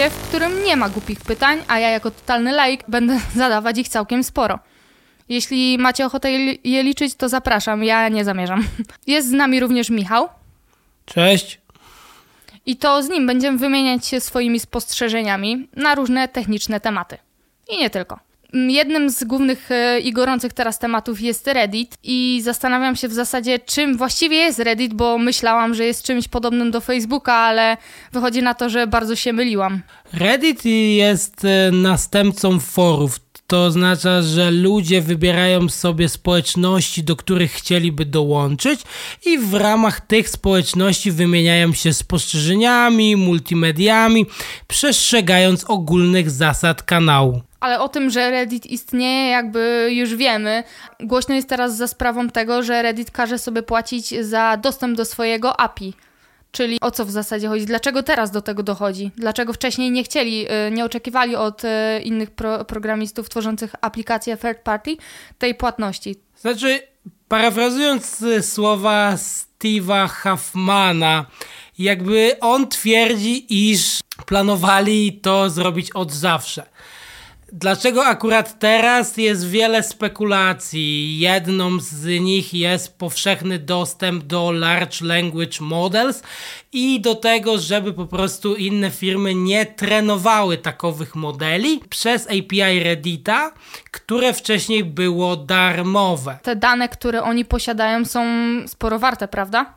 Podcaście, w którym nie ma głupich pytań, a ja jako totalny laik będę zadawać ich całkiem sporo. Jeśli macie ochotę je, je liczyć, to zapraszam, ja nie zamierzam. Jest z nami również Michał Cześć. i to z nim będziemy wymieniać się swoimi spostrzeżeniami na różne techniczne tematy. I nie tylko. Mm, Jednym z głównych e, i gorących teraz tematów jest Reddit i zastanawiam się w zasadzie, czym właściwie jest Reddit, bo myślałam, że jest czymś podobnym do Facebooka, ale wychodzi na to, że bardzo się myliłam. Reddit jest e, następcą forów. To oznacza, że ludzie wybierają sobie społeczności, do których chcieliby dołączyć i w ramach tych społeczności wymieniają się spostrzeżeniami, multimediami, przestrzegając ogólnych zasad kanału. Ale o tym, że Reddit istnieje, jakby już wiemy. Głośno jest teraz za sprawą tego, że Reddit każe sobie płacić za dostęp do swojego API. Czyli o co w zasadzie chodzi? Dlaczego teraz do tego dochodzi? Dlaczego wcześniej nie chcieli, y, nie oczekiwali od y, innych pro programistów tworzących aplikacje third party tej płatności? Znaczy, parafrazując y, słowa Steve'a Huffmana, jakby on twierdzi, iż planowali to zrobić od zawsze. Dlaczego akurat teraz jest wiele spekulacji? Jedną z nich jest powszechny dostęp do Large Language Models i do tego, żeby po prostu inne firmy nie trenowały takowych modeli przez API Reddita, które wcześniej było darmowe. Te dane, które oni posiadają, są sporo warte, prawda?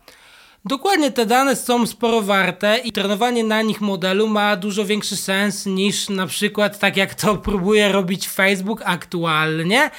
Dokładnie te dane są sporo warte i trenowanie na nich modelu ma dużo większy sens niż na przykład tak jak to próbuje robić Facebook aktualnie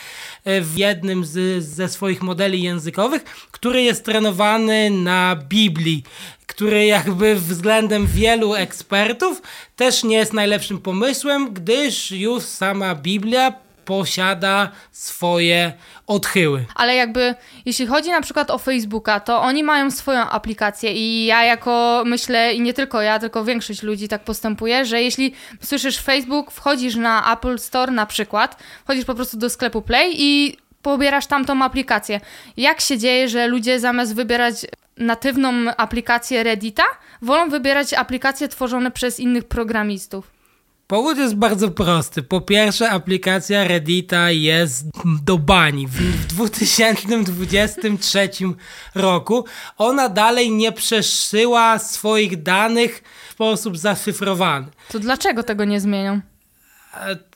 e, w jednym z, ze swoich modeli językowych, który jest trenowany na Biblii który jakby względem wielu ekspertów też nie jest najlepszym pomysłem, gdyż już sama Biblia posiada swoje odchyły. Ale jakby, jeśli chodzi na przykład o Facebooka, to oni mają swoją aplikację i ja jako myślę, i nie tylko ja, tylko większość ludzi tak postępuje, że jeśli słyszysz Facebook, wchodzisz na Apple Store na przykład, wchodzisz po prostu do sklepu Play i pobierasz tamtą aplikację. Jak się dzieje, że ludzie zamiast wybierać natywną aplikację Reddita, wolą wybierać aplikacje tworzone przez innych programistów? Powód jest bardzo prosty. Po pierwsze, aplikacja Reddita jest do bani. W, w 2023 roku ona dalej nie przesyła swoich danych w sposób zaszyfrowany. To dlaczego tego nie zmienią?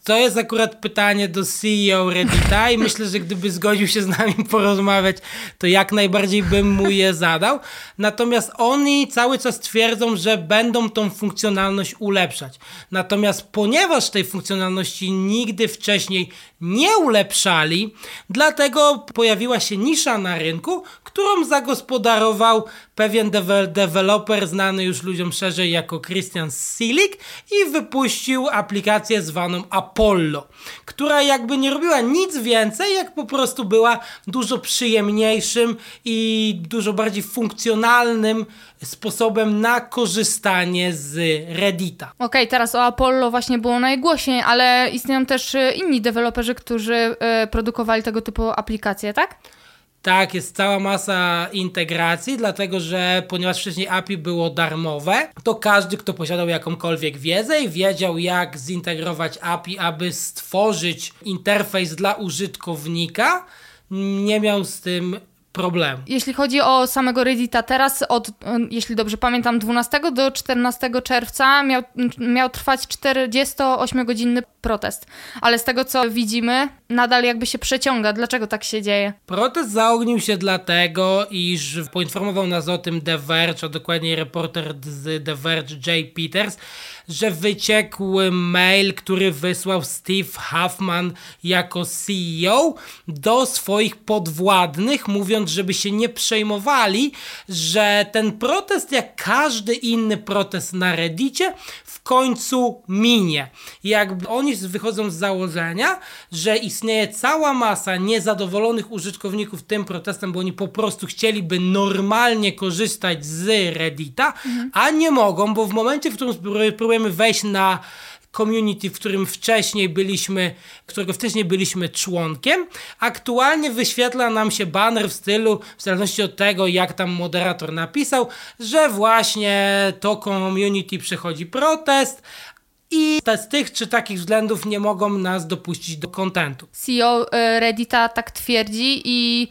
To jest akurat pytanie do CEO Reddita i myślę, że gdyby zgodził się z nami porozmawiać, to jak najbardziej bym mu je zadał. Natomiast oni cały czas twierdzą, że będą tą funkcjonalność ulepszać. Natomiast ponieważ tej funkcjonalności nigdy wcześniej nie ulepszali, dlatego pojawiła się nisza na rynku, którą zagospodarował pewien dewe- deweloper znany już ludziom szerzej jako Christian Silik i wypuścił aplikację zwaną Apollo, która jakby nie robiła nic więcej, jak po prostu była dużo przyjemniejszym i dużo bardziej funkcjonalnym sposobem na korzystanie z Reddita. Okej, teraz o Apollo właśnie było najgłośniej, ale istnieją też e, inni deweloperzy, którzy e, produkowali tego typu aplikacje, tak? Tak, jest cała masa integracji, dlatego że ponieważ wcześniej API było darmowe, to każdy, kto posiadał jakąkolwiek wiedzę i wiedział, jak zintegrować API, aby stworzyć interfejs dla użytkownika, nie miał z tym problemu. Jeśli chodzi o samego Reddita, teraz od, jeśli dobrze pamiętam, 12 do 14 czerwca miał, miał trwać 48-godzinny protest. Ale z tego co widzimy, nadal jakby się przeciąga. Dlaczego tak się dzieje? Protest zaognił się dlatego, iż poinformował nas o tym The Verge, a dokładniej reporter z The Verge Jay Peters, że wyciekł mail, który wysłał Steve Huffman jako CEO do swoich podwładnych, mówiąc, żeby się nie przejmowali, że ten protest, jak każdy inny protest na Reddicie, w końcu minie. Jakby oni wychodzą z założenia, że istnieje cała masa niezadowolonych użytkowników tym protestem, bo oni po prostu chcieliby normalnie korzystać z Reddita, a nie mogą, bo w momencie, w którym spró- próbujemy wejść na community, w którym wcześniej byliśmy, którego wcześniej byliśmy członkiem. Aktualnie wyświetla nam się banner w stylu, w zależności od tego, jak tam moderator napisał, że właśnie to community przechodzi protest, i z tych czy takich względów nie mogą nas dopuścić do kontentu. CEO e, Reddita tak twierdzi i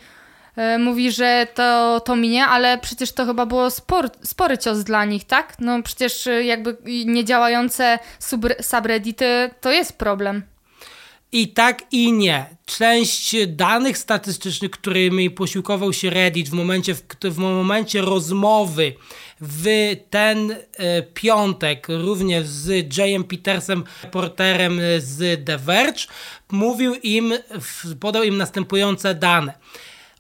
mówi, że to, to minie, ale przecież to chyba było spor, spory cios dla nich, tak? No przecież e, jakby niedziałające subreddity to jest problem. I tak i nie. Część danych statystycznych, którymi posiłkował się Reddit w momencie, w, w momencie rozmowy w ten e, piątek, również z Jayem Petersem, reporterem z The Verge, mówił im, podał im następujące dane.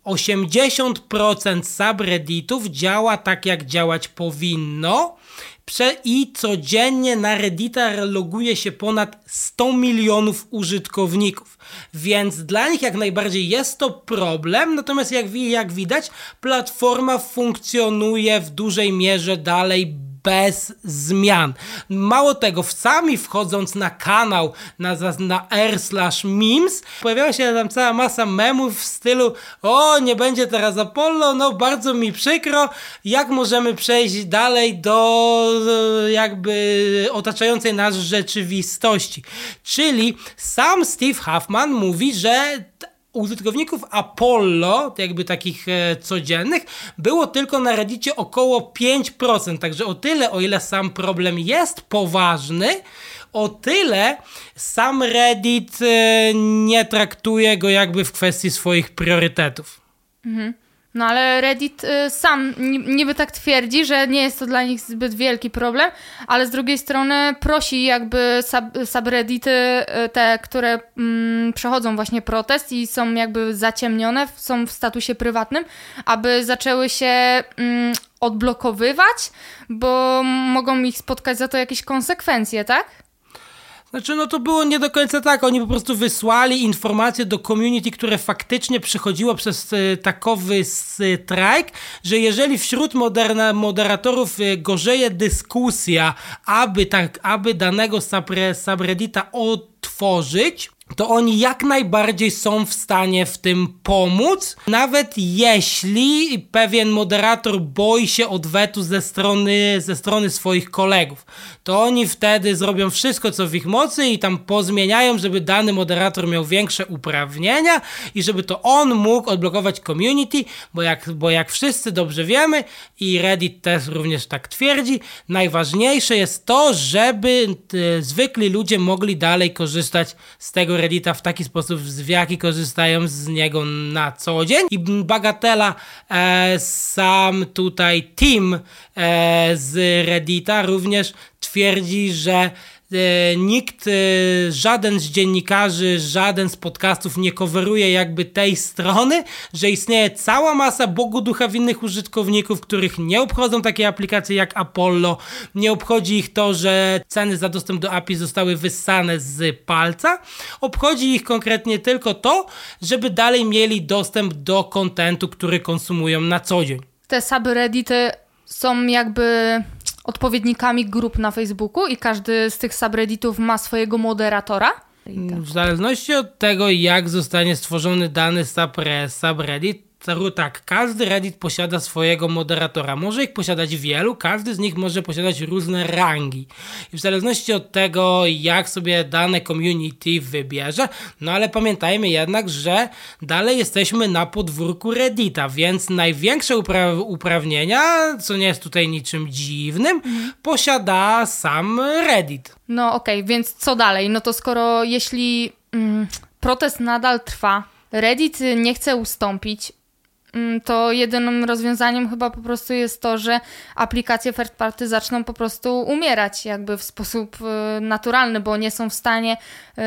80% subredditów działa tak, jak działać powinno i codziennie na Reddita loguje się ponad 100 milionów użytkowników. Więc dla nich jak najbardziej jest to problem, natomiast jak, jak widać, platforma funkcjonuje w dużej mierze dalej bez zmian. Mało tego, sami wchodząc na kanał na, na r slash memes, pojawiała się tam cała masa memów w stylu o, nie będzie teraz Apollo, no bardzo mi przykro, jak możemy przejść dalej do jakby otaczającej nas rzeczywistości. Czyli sam Steve Huffman mówi, że użytkowników Apollo, jakby takich e, codziennych, było tylko na Reddicie około 5%. Także o tyle, o ile sam problem jest poważny, o tyle sam Reddit e, nie traktuje go jakby w kwestii swoich priorytetów. Mhm. No ale Reddit y, sam niby tak twierdzi, że nie jest to dla nich zbyt wielki problem, ale z drugiej strony prosi jakby sub, subreddity, y, te, które mm, przechodzą właśnie protest i są jakby zaciemnione, są w statusie prywatnym, aby zaczęły się mm, odblokowywać, bo mogą ich spotkać za to jakieś konsekwencje, tak? Znaczy, no to było nie do końca tak. Oni po prostu wysłali informacje do community, które faktycznie przychodziło przez e, takowy strajk, że jeżeli wśród moderna, moderatorów e, gorzeje dyskusja, aby, tak, aby danego subreddita otworzyć, to oni jak najbardziej są w stanie w tym pomóc, nawet jeśli pewien moderator boi się odwetu ze strony, ze strony swoich kolegów. To oni wtedy zrobią wszystko, co w ich mocy i tam pozmieniają, żeby dany moderator miał większe uprawnienia i żeby to on mógł odblokować community, bo jak, bo jak wszyscy dobrze wiemy i Reddit też również tak twierdzi, najważniejsze jest to, żeby zwykli ludzie mogli dalej korzystać z tego Reddita w taki sposób, w jaki korzystają z niego na co dzień. I bagatela e, sam tutaj team e, z Reddita również twierdzi, że nikt, e, żaden z dziennikarzy, żaden z podcastów nie coveruje jakby tej strony, że istnieje cała masa Bogu ducha winnych użytkowników, których nie obchodzą takie aplikacje jak Apollo, nie obchodzi ich to, że ceny za dostęp do API zostały wyssane z palca, obchodzi ich konkretnie tylko to, żeby dalej mieli dostęp do kontentu, który konsumują na co dzień. Te subreddity są jakby odpowiednikami grup na Facebooku i każdy z tych subredditów ma swojego moderatora? W zależności od tego, jak zostanie stworzony dany subreddit, tak, każdy Reddit posiada swojego moderatora. Może ich posiadać wielu, każdy z nich może posiadać różne rangi. I w zależności od tego, jak sobie dane community wybierze, no ale pamiętajmy jednak, że dalej jesteśmy na podwórku Reddita, więc największe upra uprawnienia, co nie jest tutaj niczym dziwnym, posiada sam Reddit. No okej, okay, więc co dalej? No to skoro jeśli mm, protest nadal trwa, Reddit nie chce ustąpić, to jedynym rozwiązaniem chyba po prostu jest to, że aplikacje third party zaczną po prostu umierać jakby w sposób y, naturalny, bo nie są w stanie y,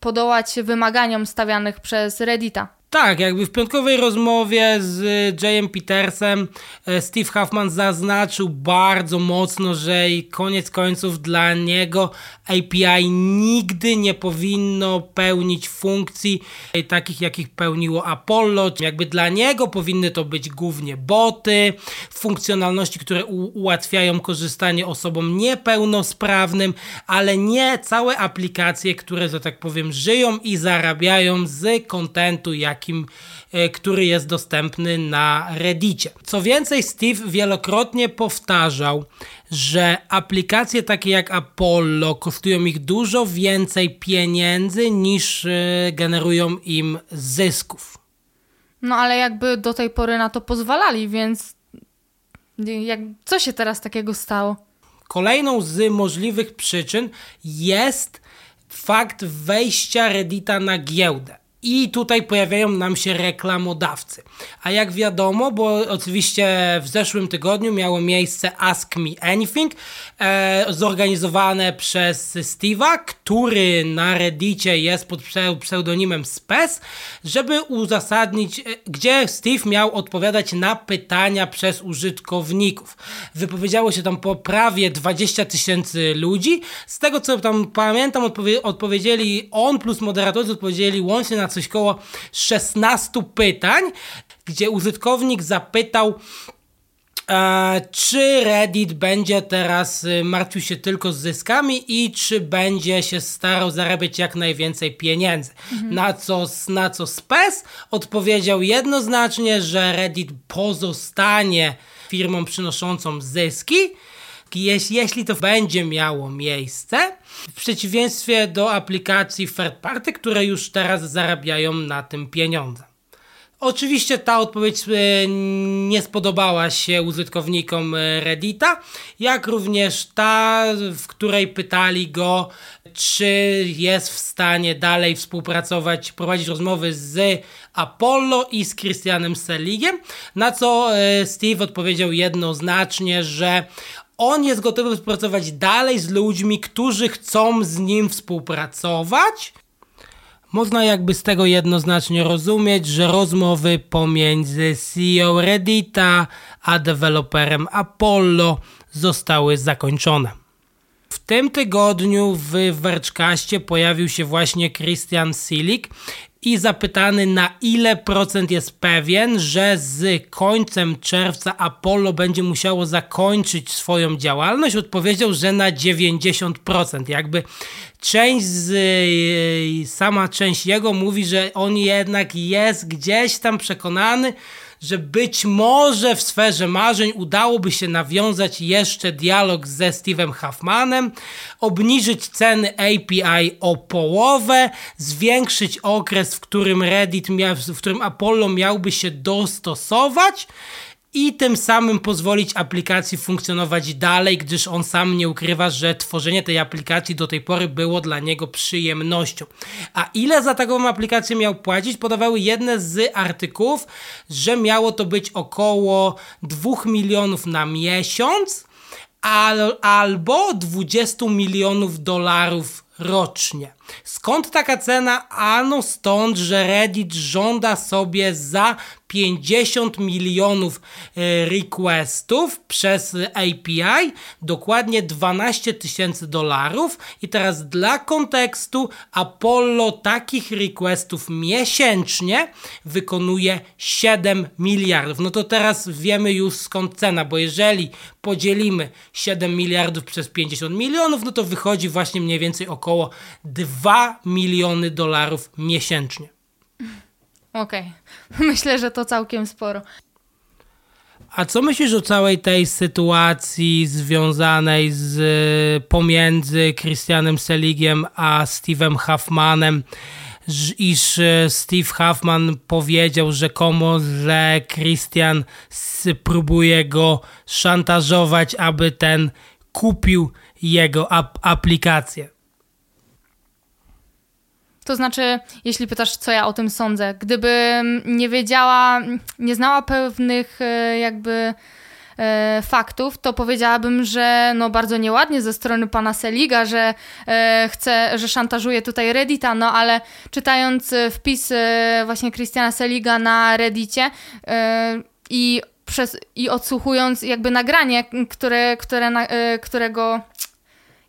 podołać wymaganiom stawianych przez Reddita. Tak, jakby w piątkowej rozmowie z Jayem Petersem e, Steve Huffman zaznaczył bardzo mocno, że koniec końców dla niego API nigdy nie powinno pełnić funkcji takich, jakich pełniło Apollo. Jakby dla niego powinny to być głównie boty, funkcjonalności, które ułatwiają korzystanie osobom niepełnosprawnym, ale nie całe aplikacje, które, że tak powiem, żyją i zarabiają z kontentu, jakim, e, który jest dostępny na Reddicie. Co więcej, Steve wielokrotnie powtarzał, że aplikacje takie jak Apollo kosztują ich dużo więcej pieniędzy niż e, generują im zysków. No ale jakby do tej pory na to pozwalali, więc jak, co się teraz takiego stało? Kolejną z możliwych przyczyn jest fakt wejścia Reddita na giełdę. I tutaj pojawiają nam się reklamodawcy. A jak wiadomo, bo oczywiście w zeszłym tygodniu miało miejsce Ask Me Anything, e, zorganizowane przez Steve'a, który na Reddicie jest pod pseudonimem Spes, żeby uzasadnić, e, gdzie Steve miał odpowiadać na pytania przez użytkowników. Wypowiedziało się tam po prawie 20 tysięcy ludzi. Z tego co tam pamiętam, odpowie odpowiedzieli on plus moderatorzy odpowiedzieli łącznie na coś koło 16 pytań, gdzie użytkownik zapytał, e, czy Reddit będzie teraz y, martwił się tylko z zyskami i czy będzie się starał zarabiać jak najwięcej pieniędzy. Mhm. Na, co, na co Spes odpowiedział jednoznacznie, że Reddit pozostanie firmą przynoszącą zyski jeśli, jeśli to będzie miało miejsce, w przeciwieństwie do aplikacji third party, które już teraz zarabiają na tym pieniądze. Oczywiście ta odpowiedź e, nie spodobała się użytkownikom e, Reddita, jak również ta, w której pytali go, czy jest w stanie dalej współpracować, prowadzić rozmowy z Apollo i z Christianem Seligiem, na co e, Steve odpowiedział jednoznacznie, że on jest gotowy współpracować dalej z ludźmi, którzy chcą z nim współpracować. Można jakby z tego jednoznacznie rozumieć, że rozmowy pomiędzy CEO Reddita a deweloperem Apollo zostały zakończone. W tym tygodniu w Vergecaście pojawił się właśnie Christian Silik i zapytany na ile procent jest pewien, że z końcem czerwca Apollo będzie musiało zakończyć swoją działalność, odpowiedział, że na 90%. Jakby część z, sama część jego mówi, że on jednak jest gdzieś tam przekonany, że być może w sferze marzeń udałoby się nawiązać jeszcze dialog ze Steve'em Huffmanem, obniżyć ceny API o połowę, zwiększyć okres, w którym Reddit miał, w którym Apollo miałby się dostosować i tym samym pozwolić aplikacji funkcjonować dalej, gdyż on sam nie ukrywa, że tworzenie tej aplikacji do tej pory było dla niego przyjemnością. A ile za taką aplikację miał płacić? Podawały jedne z artykułów, że miało to być około 2 milionów na miesiąc al, albo 20 milionów dolarów rocznie. Skąd taka cena? Ano stąd, że Reddit żąda sobie za 50 milionów e, requestów przez API, dokładnie 12 tysięcy dolarów. I teraz dla kontekstu, Apollo takich requestów miesięcznie wykonuje 7 miliardów. No to teraz wiemy już skąd cena, bo jeżeli podzielimy 7 miliardów przez 50 milionów, no to wychodzi właśnie mniej więcej około 2 miliony dolarów miesięcznie. Okej. Okay. Myślę, że to całkiem sporo. A co myślisz o całej tej sytuacji związanej z pomiędzy Christianem Seligiem a Steve'em Huffmanem? iż e, Steve Huffman powiedział rzekomo, że Christian próbuje go szantażować, aby ten kupił jego ap aplikację. To znaczy, jeśli pytasz, co ja o tym sądzę, gdybym nie wiedziała, nie znała pewnych e, jakby e, faktów, to powiedziałabym, że no bardzo nieładnie ze strony pana Seliga, że e, chce, że szantażuje tutaj Reddita, no ale czytając wpis właśnie Christiana Seliga na Reddicie i przez, i odsłuchując jakby nagranie, które, które, którego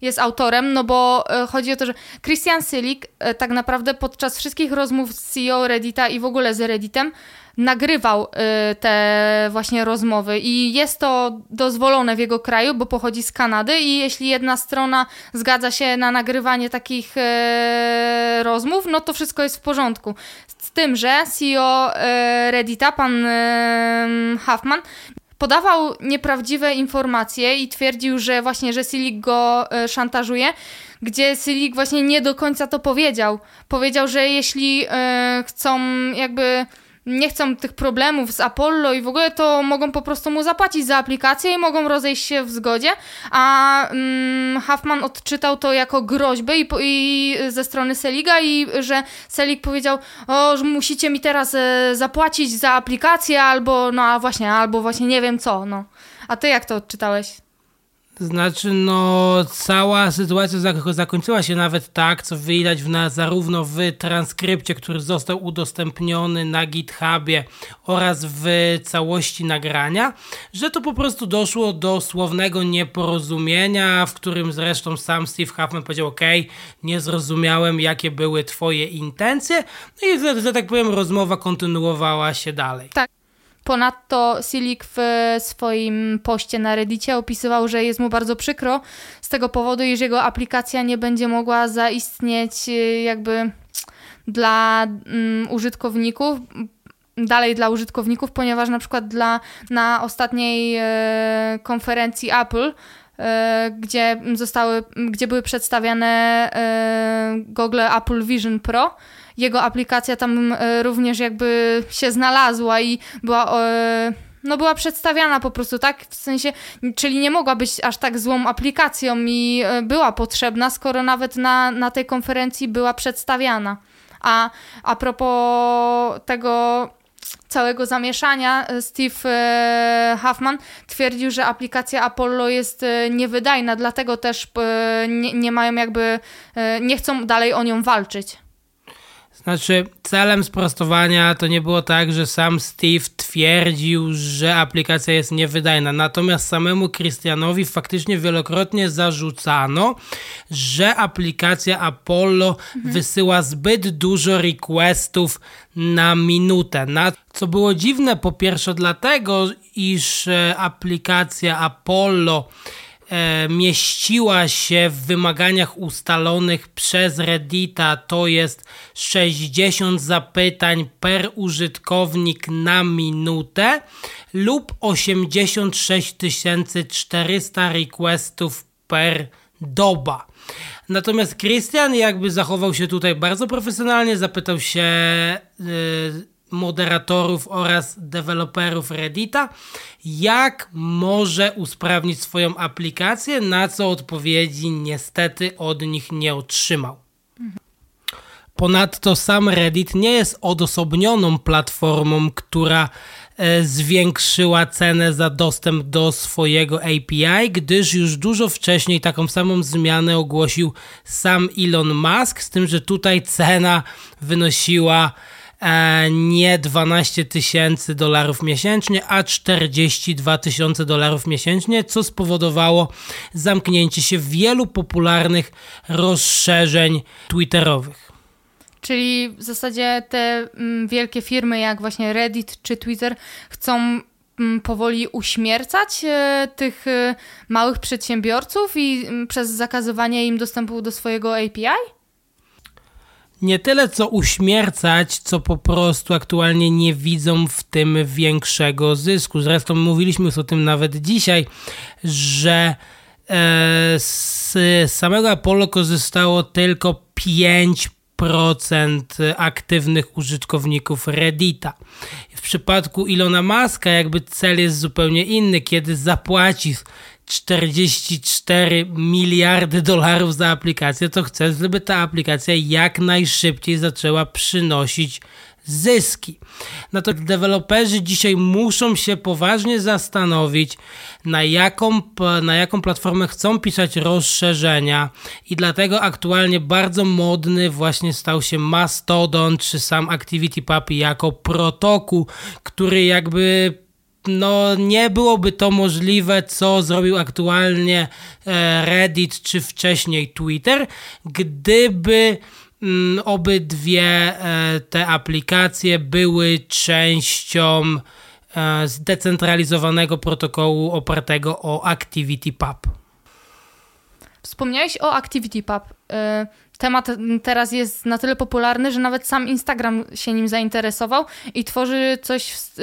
jest autorem, no bo e, chodzi o to, że Christian Selig e, tak naprawdę podczas wszystkich rozmów z CEO Reddita i w ogóle z Redditem nagrywał e, te właśnie rozmowy i jest to dozwolone w jego kraju, bo pochodzi z Kanady i jeśli jedna strona zgadza się na nagrywanie takich rozmów, no to wszystko jest w porządku. Z tym, że CEO Reddita, pan Huffman, podawał nieprawdziwe informacje i twierdził, że właśnie, że Silik go e, szantażuje, gdzie Silik właśnie nie do końca to powiedział. Powiedział, że jeśli e, chcą jakby nie chcą tych problemów z Apollo i w ogóle, to mogą po prostu mu zapłacić za aplikację i mogą rozejść się w zgodzie, a mm, Huffman odczytał to jako groźbę i, i ze strony Seliga i że Selig powiedział, o, że musicie mi teraz e, zapłacić za aplikację albo, no a właśnie, albo właśnie nie wiem co, no. A ty jak to odczytałeś? Znaczy, no, cała sytuacja zakończyła się nawet tak, co widać w zarówno w transkrypcie, który został udostępniony na GitHubie oraz w całości nagrania, że to po prostu doszło do słownego nieporozumienia, w którym zresztą sam Steve Huffman powiedział: OK, nie zrozumiałem, jakie były Twoje intencje, no i, że, że tak powiem, rozmowa kontynuowała się dalej. Tak. Ponadto Silik w swoim poście na Reddicie opisywał, że jest mu bardzo przykro z tego powodu, iż jego aplikacja nie będzie mogła zaistnieć y, jakby dla um, użytkowników, dalej dla użytkowników, ponieważ na przykład dla, na ostatniej e, konferencji Apple e, gdzie zostały, gdzie były przedstawiane e, gogle Apple Vision Pro, jego aplikacja tam e, również jakby się znalazła i była e, no była przedstawiana po prostu, tak? W sensie, czyli nie mogła być aż tak złą aplikacją i e, była potrzebna, skoro nawet na, na tej konferencji była przedstawiana. A a propos tego całego zamieszania, Steve Huffman twierdził, że aplikacja Apollo jest niewydajna, dlatego też nie, nie mają jakby, nie chcą dalej o nią walczyć. Znaczy, celem sprostowania to nie było tak, że sam Steve twierdził, że aplikacja jest niewydajna. Natomiast samemu Christianowi faktycznie wielokrotnie zarzucano, że aplikacja Apollo mhm. wysyła zbyt dużo requestów na minutę. Na, co było dziwne po pierwsze dlatego, iż e, aplikacja Apollo mieściła się w wymaganiach ustalonych przez Reddita, to jest 60 zapytań per użytkownik na minutę lub 86 400 requestów per doba. Natomiast Christian jakby zachował się tutaj bardzo profesjonalnie, zapytał się yy, moderatorów oraz deweloperów Reddita, jak może usprawnić swoją aplikację, na co odpowiedzi niestety od nich nie otrzymał. Ponadto sam Reddit nie jest odosobnioną platformą, która e, zwiększyła cenę za dostęp do swojego API, gdyż już dużo wcześniej taką samą zmianę ogłosił sam Elon Musk, z tym, że tutaj cena wynosiła nie 12 tysięcy dolarów miesięcznie, a 42 tysiące dolarów miesięcznie, co spowodowało zamknięcie się wielu popularnych rozszerzeń Twitterowych. Czyli w zasadzie te mm, wielkie firmy jak właśnie Reddit czy Twitter chcą mm, powoli uśmiercać e, tych e, małych przedsiębiorców i mm, przez zakazywanie im dostępu do swojego API? Nie tyle co uśmiercać, co po prostu aktualnie nie widzą w tym większego zysku. Zresztą mówiliśmy już o tym nawet dzisiaj, że e, z samego Apollo korzystało tylko 5% aktywnych użytkowników Reddita. W przypadku Ilona Maska jakby cel jest zupełnie inny, kiedy zapłacisz 44 miliardy dolarów za aplikację, to chcę, żeby ta aplikacja jak najszybciej zaczęła przynosić zyski. No to deweloperzy dzisiaj muszą się poważnie zastanowić, na jaką, na jaką platformę chcą pisać rozszerzenia i dlatego aktualnie bardzo modny właśnie stał się Mastodon czy sam ActivityPub jako protokół, który jakby no nie byłoby to możliwe, co zrobił aktualnie e, Reddit czy wcześniej Twitter, gdyby mm, obydwie e, te aplikacje były częścią e, zdecentralizowanego protokołu opartego o ActivityPub. Wspomniałeś o ActivityPub. Temat teraz jest na tyle popularny, że nawet sam Instagram się nim zainteresował i tworzy coś w,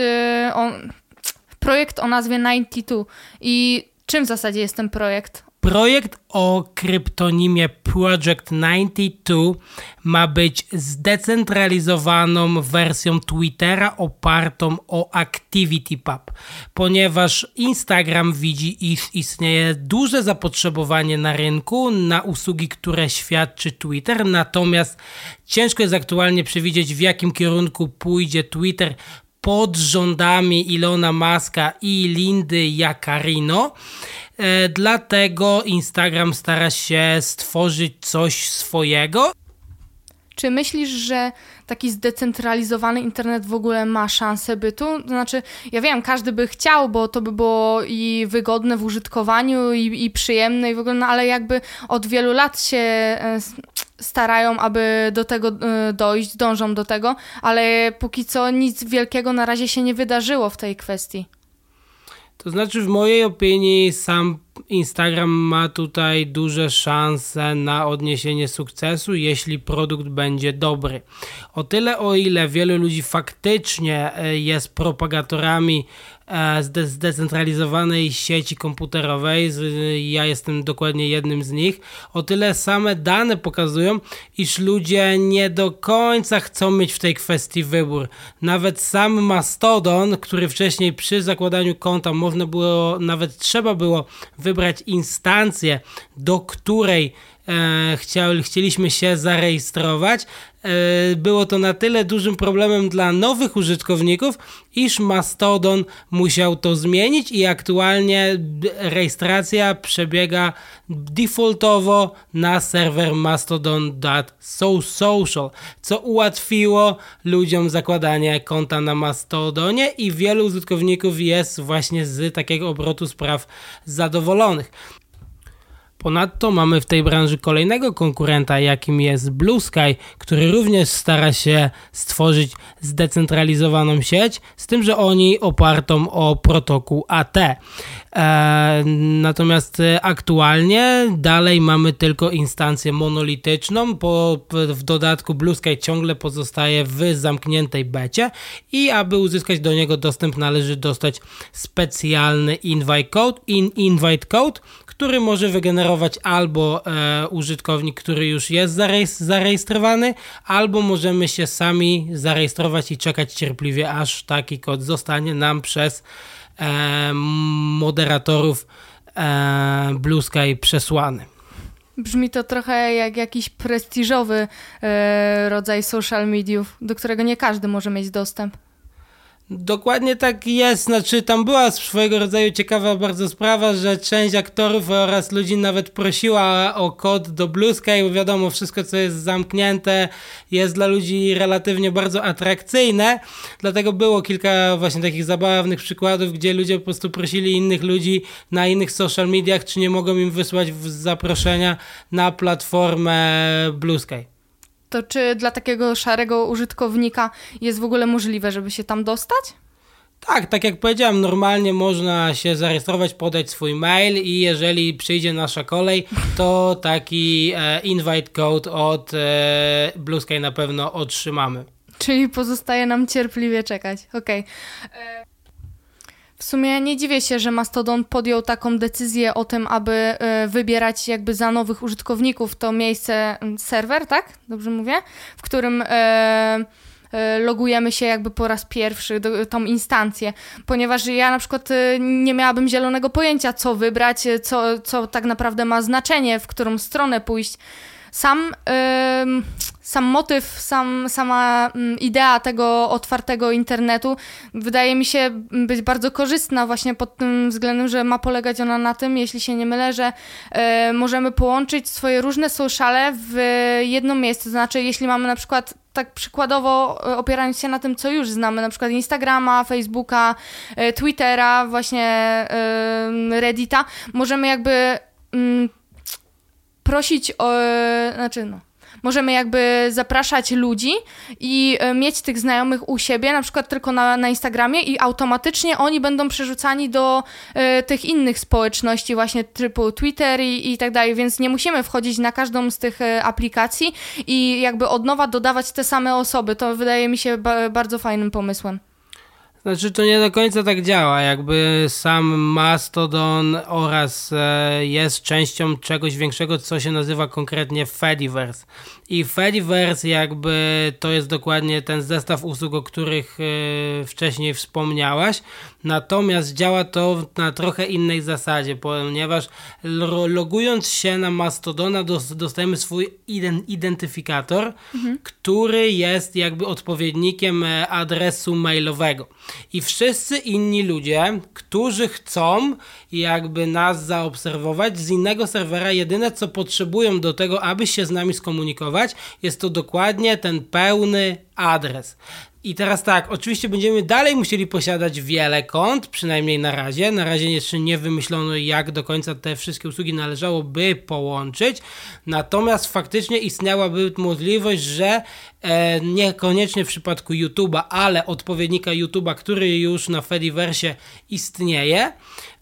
projekt o nazwie 92. I czym w zasadzie jest ten projekt? Projekt o kryptonimie Project 92 ma być zdecentralizowaną wersją Twittera opartą o ActivityPub, ponieważ Instagram widzi, iż istnieje duże zapotrzebowanie na rynku na usługi, które świadczy Twitter, natomiast ciężko jest aktualnie przewidzieć w jakim kierunku pójdzie Twitter pod rządami Ilona Maska i Lindy Jacarino. E, dlatego Instagram stara się stworzyć coś swojego. Czy myślisz, że taki zdecentralizowany internet w ogóle ma szansę bytu? To znaczy, ja wiem, każdy by chciał, bo to by było i wygodne w użytkowaniu, i, i przyjemne, i w ogóle, no ale jakby od wielu lat się e, starają, aby do tego e, dojść, dążą do tego, ale póki co nic wielkiego na razie się nie wydarzyło w tej kwestii. To znaczy, w mojej opinii, sam Instagram ma tutaj duże szanse na odniesienie sukcesu, jeśli produkt będzie dobry. O tyle, o ile wielu ludzi faktycznie e, jest propagatorami E, zdecentralizowanej sieci komputerowej. Ja jestem dokładnie jednym z nich. O tyle same dane pokazują, iż ludzie nie do końca chcą mieć w tej kwestii wybór. Nawet sam Mastodon, który wcześniej przy zakładaniu konta można było, nawet trzeba było wybrać instancję, do której e, chcieliśmy się zarejestrować, było to na tyle dużym problemem dla nowych użytkowników, iż Mastodon musiał to zmienić i aktualnie rejestracja przebiega defaultowo na serwer mastodon.social, co ułatwiło ludziom zakładanie konta na Mastodonie i wielu użytkowników jest właśnie z takiego obrotu spraw zadowolonych. Ponadto mamy w tej branży kolejnego konkurenta, jakim jest Blue Sky, który również stara się stworzyć zdecentralizowaną sieć, z tym, że oni opartą o protokół AT. E, natomiast aktualnie dalej mamy tylko instancję monolityczną, po, w dodatku Blue Sky ciągle pozostaje w zamkniętej becie i aby uzyskać do niego dostęp należy dostać specjalny invite code, in, invite code który może wygenerować albo e, użytkownik, który już jest zarejestrowany, albo możemy się sami zarejestrować i czekać cierpliwie, aż taki kod zostanie nam przez e, moderatorów e, Blue Sky przesłany. Brzmi to trochę jak jakiś prestiżowy e, rodzaj social mediów, do którego nie każdy może mieć dostęp. Dokładnie tak jest, znaczy tam była swojego rodzaju ciekawa bardzo sprawa, że część aktorów oraz ludzi nawet prosiła o kod do Blue Sky, bo wiadomo, wszystko co jest zamknięte jest dla ludzi relatywnie bardzo atrakcyjne, dlatego było kilka właśnie takich zabawnych przykładów, gdzie ludzie po prostu prosili innych ludzi na innych social mediach, czy nie mogą im wysłać zaproszenia na platformę Blue Sky to czy dla takiego szarego użytkownika jest w ogóle możliwe, żeby się tam dostać? Tak, tak jak powiedziałem, normalnie można się zarejestrować, podać swój mail i jeżeli przyjdzie nasza kolej, to taki e, invite code od e, Blue Sky na pewno otrzymamy. Czyli pozostaje nam cierpliwie czekać. Okej. Okay. W sumie nie dziwię się, że Mastodon podjął taką decyzję o tym, aby e, wybierać jakby za nowych użytkowników to miejsce serwer, tak? Dobrze mówię? W którym e, e, logujemy się jakby po raz pierwszy do, tą instancję, ponieważ ja na przykład nie miałabym zielonego pojęcia, co wybrać, co, co tak naprawdę ma znaczenie, w którą stronę pójść. Sam, sam motyw, sam, sama mm, idea tego otwartego internetu wydaje mi się być bardzo korzystna właśnie pod tym względem, że ma polegać ona na tym, jeśli się nie mylę, że y, możemy połączyć swoje różne sociale w jedno miejsce. To znaczy, jeśli mamy na przykład tak przykładowo e, opierając się na tym, co już znamy, na przykład Instagrama, Facebooka, e, Twittera, właśnie Reddita, możemy jakby mm, prosić o, znaczy no, możemy jakby zapraszać ludzi i e, mieć tych znajomych u siebie, na przykład tylko na, na Instagramie i automatycznie oni będą przerzucani do y, tych innych społeczności, właśnie typu Twitter i, i tak dalej, więc nie musimy wchodzić na każdą z tych y, aplikacji i jakby od nowa dodawać te same osoby. To wydaje mi się ba bardzo fajnym pomysłem. Znaczy to nie do końca tak działa, jakby sam Mastodon oraz e, jest częścią czegoś większego, co się nazywa konkretnie Fediverse. I Fediverse jakby to jest dokładnie ten zestaw usług, o których e, wcześniej wspomniałaś, natomiast działa to na trochę innej zasadzie, ponieważ logując się na Mastodona dostajemy swój identyfikator, mhm. który jest jakby odpowiednikiem e, adresu mailowego. I wszyscy inni ludzie, którzy chcą jakby nas zaobserwować z innego serwera, jedyne co potrzebują do tego, aby się z nami skomunikować, jest to dokładnie ten pełny adres. I teraz tak, oczywiście będziemy dalej musieli posiadać wiele kont, przynajmniej na razie. Na razie jeszcze nie wymyślono, jak do końca te wszystkie usługi należałoby połączyć. Natomiast faktycznie istniałaby możliwość, że e, niekoniecznie w przypadku YouTube'a, ale odpowiednika YouTube'a, który już na Fediverse istnieje,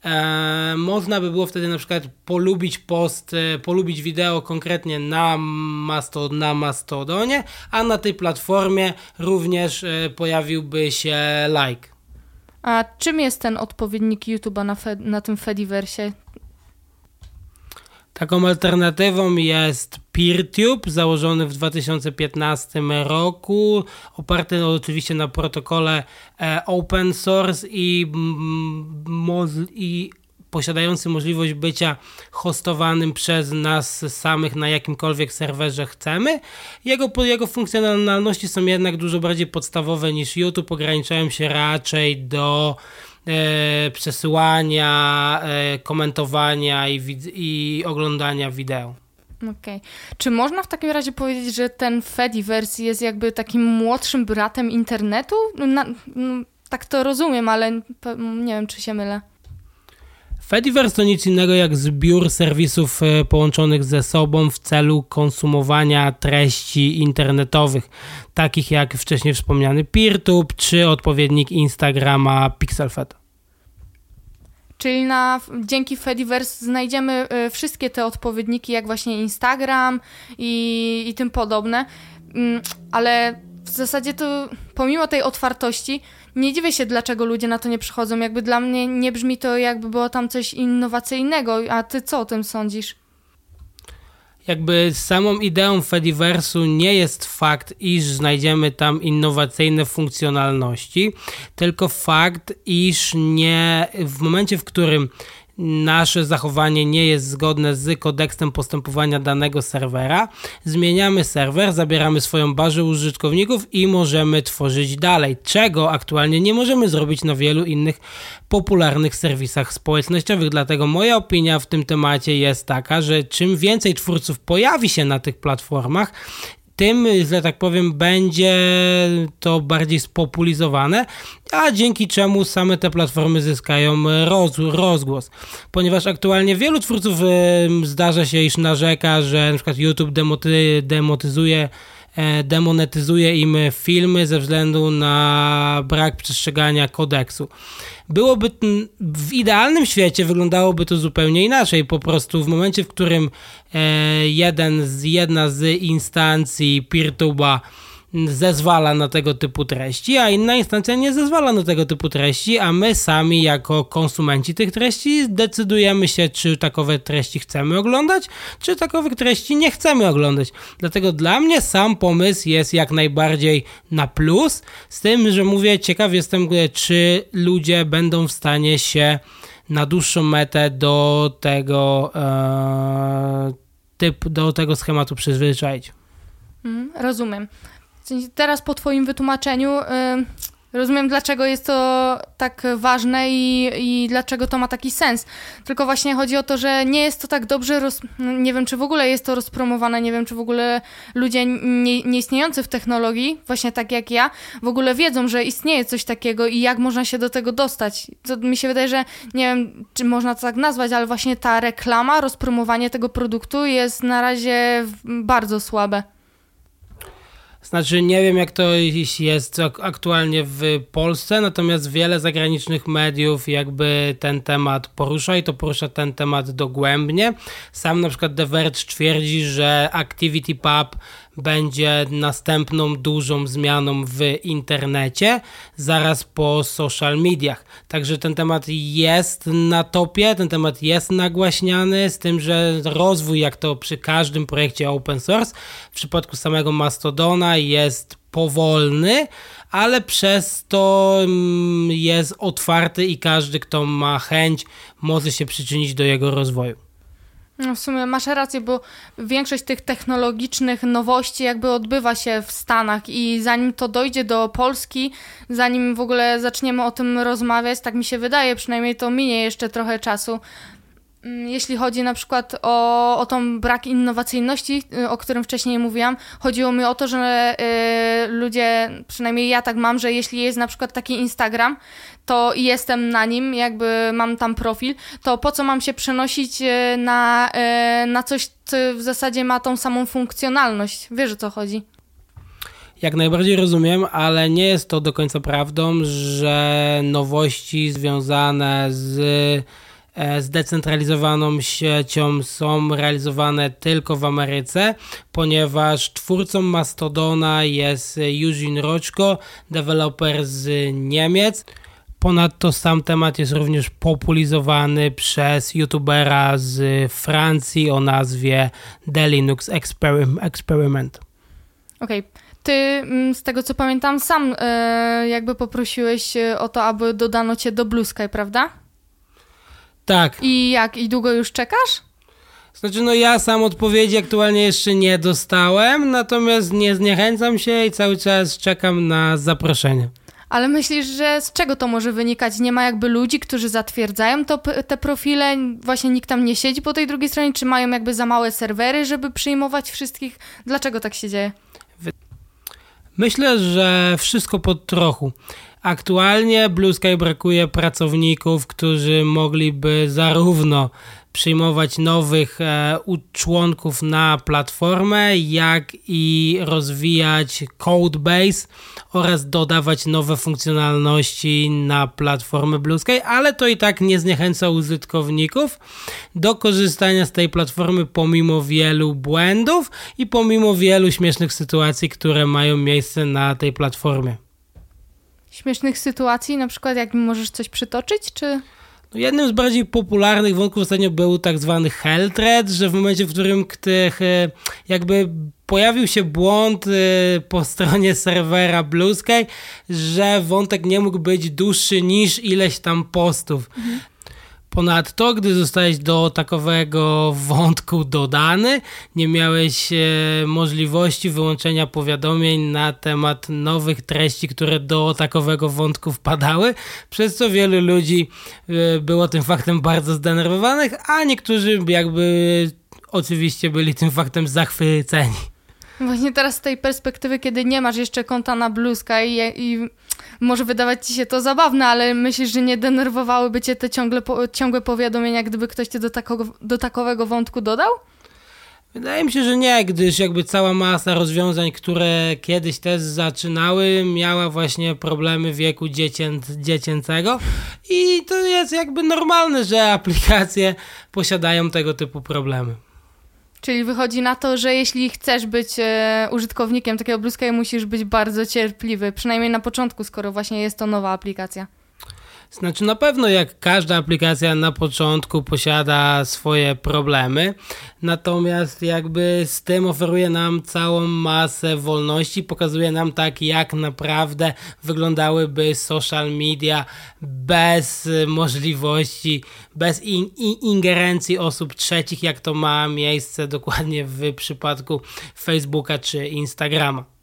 E, można by było wtedy na przykład polubić post, e, polubić wideo konkretnie na, Masto, na Mastodonie, a na tej platformie również e, pojawiłby się like. A czym jest ten odpowiednik YouTube'a na, na tym Fediverse? Taką alternatywą jest PeerTube, założony w 2015 roku, oparty oczywiście na protokole e, open source i, i posiadający możliwość bycia hostowanym przez nas samych na jakimkolwiek serwerze chcemy. Jego, jego funkcjonalności są jednak dużo bardziej podstawowe niż YouTube, ograniczają się raczej do e, przesyłania, e, komentowania i, i oglądania wideo. Okej. Okay. Czy można w takim razie powiedzieć, że ten Fediverse jest jakby takim młodszym bratem internetu? No, na, no, tak to rozumiem, ale nie wiem, czy się mylę. Fediverse to nic innego jak zbiór serwisów e, połączonych ze sobą w celu konsumowania treści internetowych, takich jak wcześniej wspomniany PeerTube czy odpowiednik Instagrama PixelFed. Czyli na, dzięki Fediverse znajdziemy y, wszystkie te odpowiedniki, jak właśnie Instagram i, i tym podobne, mm, ale w zasadzie to pomimo tej otwartości nie dziwię się, dlaczego ludzie na to nie przychodzą. Jakby dla mnie nie brzmi to, jakby było tam coś innowacyjnego. A ty co o tym sądzisz? Jakby samą ideą Fediversu nie jest fakt, iż znajdziemy tam innowacyjne funkcjonalności, tylko fakt, iż nie w momencie, w którym nasze zachowanie nie jest zgodne z kodeksem postępowania danego serwera, zmieniamy serwer, zabieramy swoją bazę użytkowników i możemy tworzyć dalej, czego aktualnie nie możemy zrobić na wielu innych popularnych serwisach społecznościowych. Dlatego moja opinia w tym temacie jest taka, że czym więcej twórców pojawi się na tych platformach, tym, że tak powiem, będzie to bardziej spopulizowane, a dzięki czemu same te platformy zyskają roz, rozgłos. Ponieważ aktualnie wielu twórców zdarza się, iż narzeka, że przykład YouTube demoty, demotyzuje demonetyzuje im filmy ze względu na brak przestrzegania kodeksu. Byłoby w idealnym świecie wyglądałoby to zupełnie inaczej. Po prostu w momencie, w którym e, jeden z, jedna z instancji PeerTube'a zezwala na tego typu treści, a inna instancja nie zezwala na tego typu treści, a my sami jako konsumenci tych treści decydujemy się, czy takowe treści chcemy oglądać, czy takowych treści nie chcemy oglądać. Dlatego dla mnie sam pomysł jest jak najbardziej na plus, z tym, że mówię, ciekaw jestem, czy ludzie będą w stanie się na dłuższą metę do tego e, typ, do tego schematu przyzwyczaić. Mm, rozumiem. Teraz po Twoim wytłumaczeniu. Y Rozumiem, dlaczego jest to tak ważne i, i dlaczego to ma taki sens. Tylko właśnie chodzi o to, że nie jest to tak dobrze, roz... nie wiem, czy w ogóle jest to rozpromowane, nie wiem, czy w ogóle ludzie nie, nieistniejący w technologii, właśnie tak jak ja, w ogóle wiedzą, że istnieje coś takiego i jak można się do tego dostać. To mi się wydaje, że nie wiem, czy można to tak nazwać, ale właśnie ta reklama, rozpromowanie tego produktu jest na razie bardzo słabe. Znaczy, nie wiem jak to jest aktualnie w Polsce, natomiast wiele zagranicznych mediów jakby ten temat porusza i to porusza ten temat dogłębnie. Sam na przykład The Verge twierdzi, że Activity Pub będzie następną dużą zmianą w internecie, zaraz po social mediach. Także ten temat jest na topie, ten temat jest nagłaśniany, z tym, że rozwój, jak to przy każdym projekcie open source, w przypadku samego Mastodona jest powolny, ale przez to mm, jest otwarty i każdy, kto ma chęć, może się przyczynić do jego rozwoju. No w sumie masz rację, bo większość tych technologicznych nowości jakby odbywa się w Stanach i zanim to dojdzie do Polski, zanim w ogóle zaczniemy o tym rozmawiać, tak mi się wydaje, przynajmniej to minie jeszcze trochę czasu. Mm, jeśli chodzi na przykład o, o tą brak innowacyjności, y, o którym wcześniej mówiłam, chodziło mi o to, że y, ludzie, przynajmniej ja tak mam, że jeśli jest na przykład taki Instagram, to jestem na nim, jakby mam tam profil, to po co mam się przenosić y, na, y, na coś, co w zasadzie ma tą samą funkcjonalność? Wiesz o co chodzi? Jak najbardziej rozumiem, ale nie jest to do końca prawdą, że nowości związane z zdecentralizowaną siecią są realizowane tylko w Ameryce, ponieważ twórcą Mastodona jest Eugene Roczko, deweloper z Niemiec. Ponadto sam temat jest również popularyzowany przez youtubera z Francji o nazwie The Linux Experiment. Okej. Okay. Ty, mm, z tego co pamiętam, sam e, jakby poprosiłeś e, o to, aby dodano cię do Blue Sky, prawda? Tak. I jak? I długo już czekasz? Znaczy, no ja sam odpowiedzi aktualnie jeszcze nie dostałem, natomiast nie zniechęcam się i cały czas czekam na zaproszenie. Ale myślisz, że z czego to może wynikać? Nie ma jakby ludzi, którzy zatwierdzają to, te profile? Właśnie nikt tam nie siedzi po tej drugiej stronie? Czy mają jakby za małe serwery, żeby przyjmować wszystkich? Dlaczego tak się dzieje? Myślę, że wszystko pod trochu. Aktualnie Blue Sky brakuje pracowników, którzy mogliby zarówno przyjmować nowych e, członków na platformę, jak i rozwijać codebase oraz dodawać nowe funkcjonalności na platformę Blue Sky, ale to i tak nie zniechęca użytkowników do korzystania z tej platformy pomimo wielu błędów i pomimo wielu śmiesznych sytuacji, które mają miejsce na tej platformie śmiesznych sytuacji, na przykład jak możesz coś przytoczyć, czy... No jednym z bardziej popularnych wątków ostatnio był tak zwany hell thread, że w momencie, w którym e, jakby pojawił się błąd e, po stronie serwera Blue Sky, że wątek nie mógł być dłuższy niż ileś tam postów. Mhm. Ponadto, gdy zostałeś do takowego wątku dodany, nie miałeś e, możliwości wyłączenia powiadomień na temat nowych treści, które do takowego wątku wpadały, przez co wielu ludzi e, było tym faktem bardzo zdenerwowanych, a niektórzy jakby oczywiście byli tym faktem zachwyceni. Właśnie teraz z tej perspektywy, kiedy nie masz jeszcze konta na Blue Sky i, i może wydawać ci się to zabawne, ale myślisz, że nie denerwowałyby cię te ciągle, ciągłe powiadomienia, gdyby ktoś cię do, takogo, do takowego wątku dodał? Wydaje mi się, że nie, gdyż jakby cała masa rozwiązań, które kiedyś też zaczynały, miała właśnie problemy wieku dziecię, dziecięcego i to jest jakby normalne, że aplikacje posiadają tego typu problemy. Czyli wychodzi na to, że jeśli chcesz być e, użytkownikiem takiego Blue Sky, musisz być bardzo cierpliwy, przynajmniej na początku, skoro właśnie jest to nowa aplikacja. Znaczy na pewno jak każda aplikacja na początku posiada swoje problemy, natomiast jakby z tym oferuje nam całą masę wolności, pokazuje nam tak jak naprawdę wyglądałyby social media bez możliwości, bez in, in, ingerencji osób trzecich, jak to ma miejsce dokładnie w przypadku Facebooka czy Instagrama.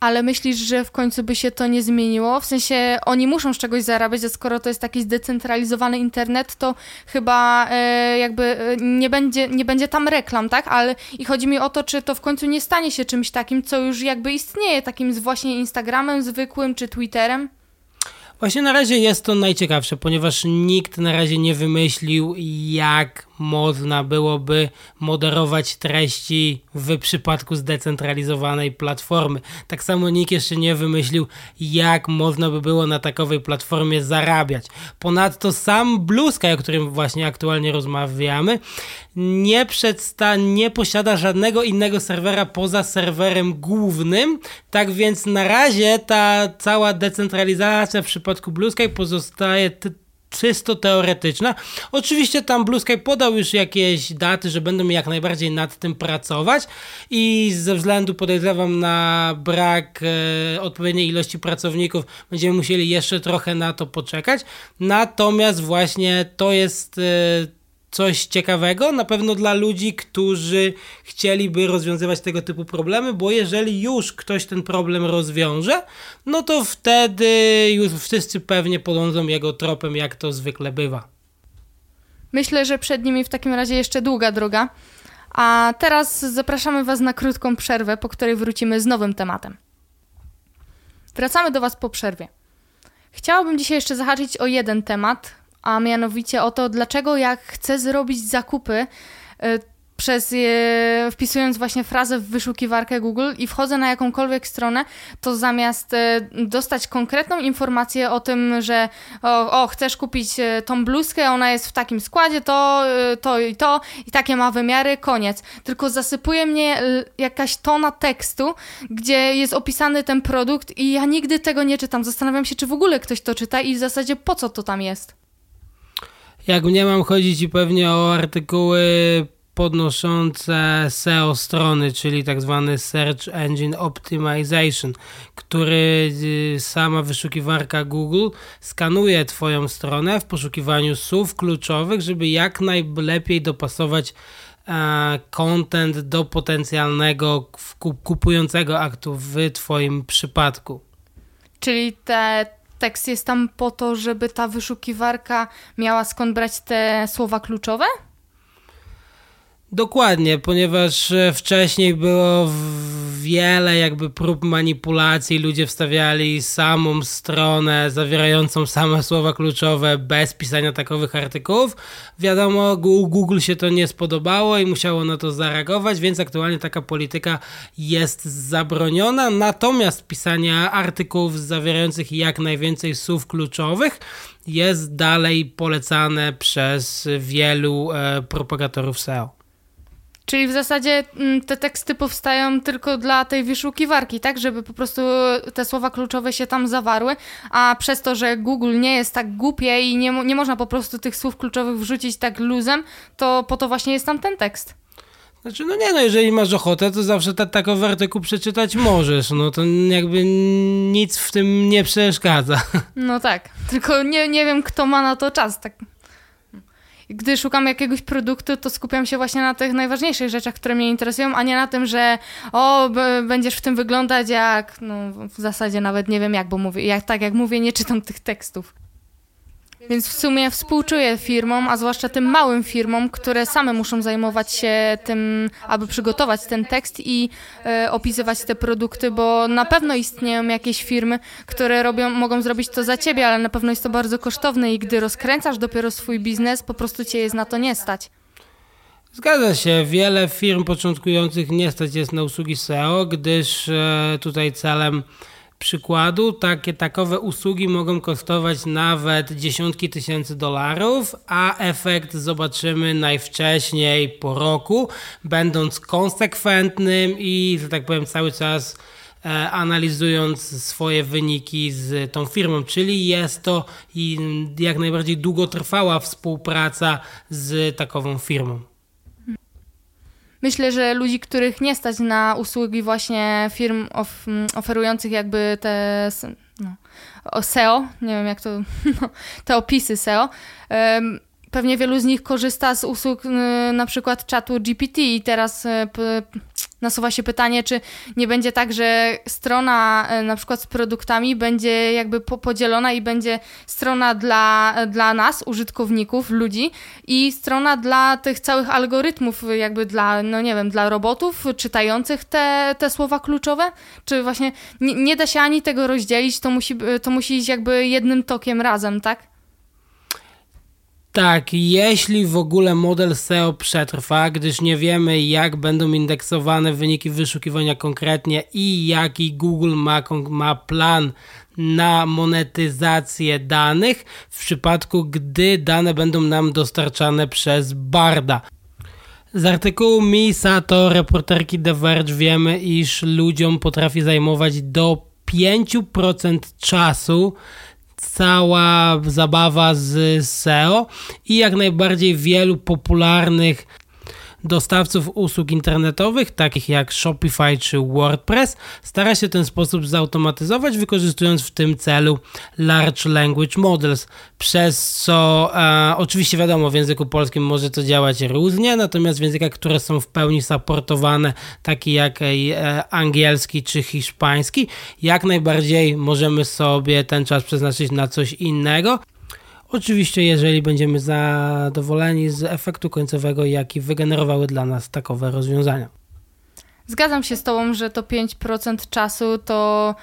Ale myślisz, że w końcu by się to nie zmieniło? W sensie oni muszą z czegoś zarabiać, a skoro to jest taki zdecentralizowany internet, to chyba e, jakby e, nie, będzie, nie będzie tam reklam, tak? Ale i chodzi mi o to, czy to w końcu nie stanie się czymś takim, co już jakby istnieje, takim z właśnie Instagramem zwykłym czy Twitterem? Właśnie na razie jest to najciekawsze, ponieważ nikt na razie nie wymyślił, jak można byłoby moderować treści w przypadku zdecentralizowanej platformy. Tak samo nikt jeszcze nie wymyślił, jak można by było na takowej platformie zarabiać. Ponadto sam Blue Sky, o którym właśnie aktualnie rozmawiamy, nie, przedsta- nie posiada żadnego innego serwera poza serwerem głównym, tak więc na razie ta cała decentralizacja w przypadku Blue Sky pozostaje czysto teoretyczna. Oczywiście tam Blue Sky podał już jakieś daty, że będą jak najbardziej nad tym pracować i ze względu podejrzewam na brak e, odpowiedniej ilości pracowników będziemy musieli jeszcze trochę na to poczekać. Natomiast właśnie to jest e, coś ciekawego, na pewno dla ludzi, którzy chcieliby rozwiązywać tego typu problemy, bo jeżeli już ktoś ten problem rozwiąże, no to wtedy już wszyscy pewnie podążą jego tropem, jak to zwykle bywa. Myślę, że przed nimi w takim razie jeszcze długa droga. A teraz zapraszamy Was na krótką przerwę, po której wrócimy z nowym tematem. Wracamy do Was po przerwie. Chciałabym dzisiaj jeszcze zahaczyć o jeden temat, a mianowicie o to, dlaczego jak chcę zrobić zakupy, y, przez wpisując właśnie frazę w wyszukiwarkę Google i wchodzę na jakąkolwiek stronę, to zamiast e, dostać konkretną informację o tym, że o, o, chcesz kupić e, tą bluzkę, ona jest w takim składzie, to, to i to i takie ma wymiary, koniec. Tylko zasypuje mnie jakaś tona tekstu, gdzie jest opisany ten produkt i ja nigdy tego nie czytam. Zastanawiam się, czy w ogóle ktoś to czyta i w zasadzie po co to tam jest. Jak nie mam chodzić i pewnie o artykuły podnoszące SEO strony, czyli tak zwany Search Engine Optimization, który y, sama wyszukiwarka Google skanuje Twoją stronę w poszukiwaniu słów kluczowych, żeby jak najlepiej dopasować e, content do potencjalnego kupującego aktu w Twoim przypadku. Czyli te tekst jest tam po to, żeby ta wyszukiwarka miała skąd brać te słowa kluczowe? Dokładnie, ponieważ e, wcześniej było wiele jakby prób manipulacji, ludzie wstawiali samą stronę zawierającą same słowa kluczowe bez pisania takowych artykułów. Wiadomo, Google się to nie spodobało i musiało na to zareagować, więc aktualnie taka polityka jest zabroniona. Natomiast pisanie artykułów zawierających jak najwięcej słów kluczowych jest dalej polecane przez wielu e, propagatorów SEO. Czyli w zasadzie mm, te teksty powstają tylko dla tej wyszukiwarki, tak? Żeby po prostu te słowa kluczowe się tam zawarły, a przez to, że Google nie jest tak głupie i nie, nie można po prostu tych słów kluczowych wrzucić tak luzem, to po to właśnie jest tam ten tekst. Znaczy, no nie no, jeżeli masz ochotę, to zawsze ta, takowy artykuł przeczytać możesz, no to jakby nic w tym nie przeszkadza. No tak, tylko nie, nie wiem, kto ma na to czas, tak gdy szukam jakiegoś produktu, to skupiam się właśnie na tych najważniejszych rzeczach, które mnie interesują, a nie na tym, że o, będziesz w tym wyglądać jak, no w zasadzie nawet nie wiem jak, bo mówię, jak, tak jak mówię, nie czytam tych tekstów. Więc w sumie współczuję firmom, a zwłaszcza tym małym firmom, które same muszą zajmować się tym, aby przygotować ten tekst i e, opisywać te produkty, bo na pewno istnieją jakieś firmy, które robią, mogą zrobić to za ciebie, ale na pewno jest to bardzo kosztowne i gdy rozkręcasz dopiero swój biznes, po prostu cię jest na to nie stać. Zgadza się, wiele firm początkujących nie stać jest na usługi SEO, gdyż e, tutaj celem przykładu, takie takowe usługi mogą kosztować nawet dziesiątki tysięcy dolarów, a efekt zobaczymy najwcześniej po roku, będąc konsekwentnym i, że tak powiem, cały czas e, analizując swoje wyniki z tą firmą, czyli jest to jak najbardziej długotrwała współpraca z takową firmą. Myślę, że ludzi, których nie stać na usługi właśnie firm of, oferujących jakby te no, SEO, nie wiem jak to, no, te opisy SEO, pewnie wielu z nich korzysta z usług na przykład czatu GPT i teraz e, nasuwa się pytanie, czy nie będzie tak, że strona e, na przykład z produktami będzie jakby podzielona i będzie strona dla, dla nas, użytkowników, ludzi i strona dla tych całych algorytmów, jakby dla, no nie wiem, dla robotów czytających te, te słowa kluczowe? Czy właśnie nie, nie da się ani tego rozdzielić, to musi, to musi iść jakby jednym tokiem razem, tak? Tak, jeśli w ogóle model SEO przetrwa, gdyż nie wiemy, jak będą indeksowane wyniki wyszukiwania konkretnie i jaki Google ma, ma plan na monetyzację danych w przypadku, gdy dane będą nam dostarczane przez Barda. Z artykułu Misato, reporterki The Verge wiemy, iż ludziom potrafi zajmować do 5% czasu cała zabawa z SEO i jak najbardziej wielu popularnych dostawców usług internetowych, takich jak Shopify czy WordPress, stara się ten sposób zautomatyzować, wykorzystując w tym celu Large Language Models, przez co e, oczywiście wiadomo, w języku polskim może to działać różnie, natomiast w językach, które są w pełni supportowane, takie jak e, angielski czy hiszpański, jak najbardziej możemy sobie ten czas przeznaczyć na coś innego. Oczywiście, jeżeli będziemy zadowoleni z efektu końcowego, jaki wygenerowały dla nas takowe rozwiązania. Zgadzam się z Tobą, że to 5% czasu to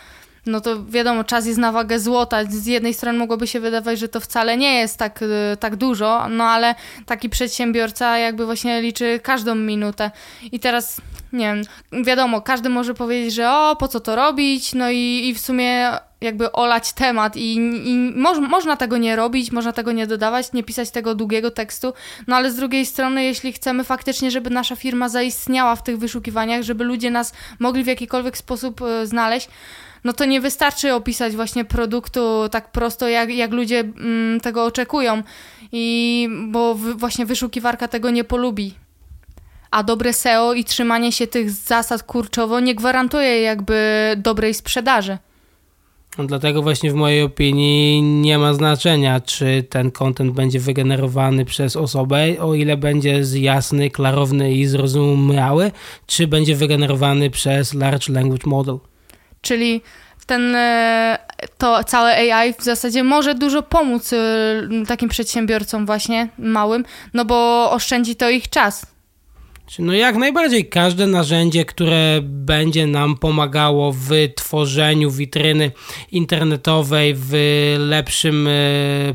no to wiadomo, czas jest na wagę złota. Z jednej strony mogłoby się wydawać, że to wcale nie jest tak, y, tak dużo, no ale taki przedsiębiorca jakby właśnie liczy każdą minutę. I teraz, nie wiem, wiadomo, każdy może powiedzieć, że o, po co to robić, no i, i w sumie jakby olać temat i, i moż, można tego nie robić, można tego nie dodawać, nie pisać tego długiego tekstu, no ale z drugiej strony, jeśli chcemy faktycznie, żeby nasza firma zaistniała w tych wyszukiwaniach, żeby ludzie nas mogli w jakikolwiek sposób y, znaleźć, no to nie wystarczy opisać właśnie produktu tak prosto, jak, jak ludzie mm, tego oczekują. I bo w, właśnie wyszukiwarka tego nie polubi. A dobre SEO i trzymanie się tych zasad kurczowo nie gwarantuje jakby dobrej sprzedaży. No dlatego właśnie w mojej opinii nie ma znaczenia, czy ten content będzie wygenerowany przez osobę, o ile będzie jasny, klarowny i zrozumiały, czy będzie wygenerowany przez Large Language Model. Czyli ten, e, to całe AI w zasadzie może dużo pomóc e, takim przedsiębiorcom właśnie małym, no bo oszczędzi to ich czas. No jak najbardziej każde narzędzie, które będzie nam pomagało w tworzeniu witryny internetowej, w lepszym e,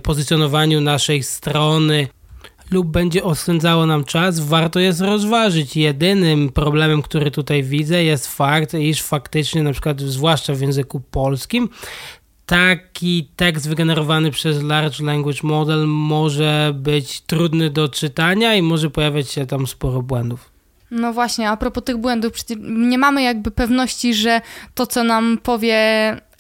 pozycjonowaniu naszej strony, lub będzie oszczędzało nam czas, warto jest rozważyć. Jedynym problemem, który tutaj widzę, jest fakt, iż faktycznie, na przykład, zwłaszcza w języku polskim, taki tekst wygenerowany przez Large Language Model może być trudny do czytania i może pojawiać się tam sporo błędów. No właśnie, a propos tych błędów, nie mamy jakby pewności, że to, co nam powie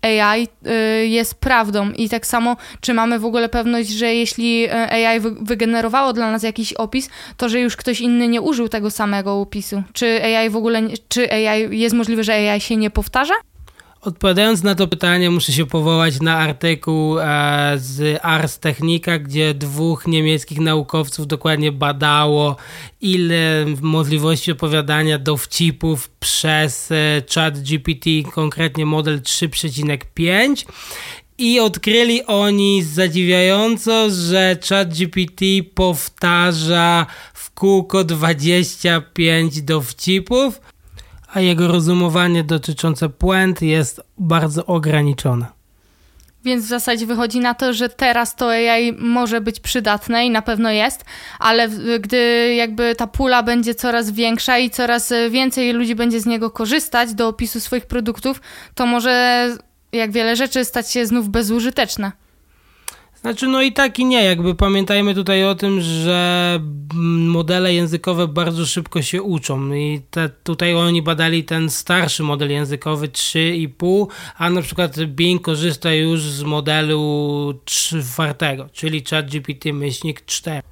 AI y, jest prawdą i tak samo, czy mamy w ogóle pewność, że jeśli y, AI wygenerowało dla nas jakiś opis, to że już ktoś inny nie użył tego samego opisu? Czy AI w ogóle, czy AI, jest możliwe, że AI się nie powtarza? Odpowiadając na to pytanie, muszę się powołać na artykuł e, z Ars Technica, gdzie dwóch niemieckich naukowców dokładnie badało, ile możliwości opowiadania dowcipów przez e, chat GPT, konkretnie model 3,5 i odkryli oni zadziwiająco, że ChatGPT powtarza w kółko 25 dowcipów, a jego rozumowanie dotyczące puent jest bardzo ograniczone. Więc w zasadzie wychodzi na to, że teraz to AI może być przydatne i na pewno jest, ale gdy jakby ta pula będzie coraz większa i coraz więcej ludzi będzie z niego korzystać do opisu swoich produktów, to może jak wiele rzeczy stać się znów bezużyteczne. Znaczy, no i tak i nie. Jakby pamiętajmy tutaj o tym, że modele językowe bardzo szybko się uczą. I te, tutaj oni badali ten starszy model językowy 3,5, a na przykład Bing korzysta już z modelu czwartego, czyli ChatGPT myślnik 4.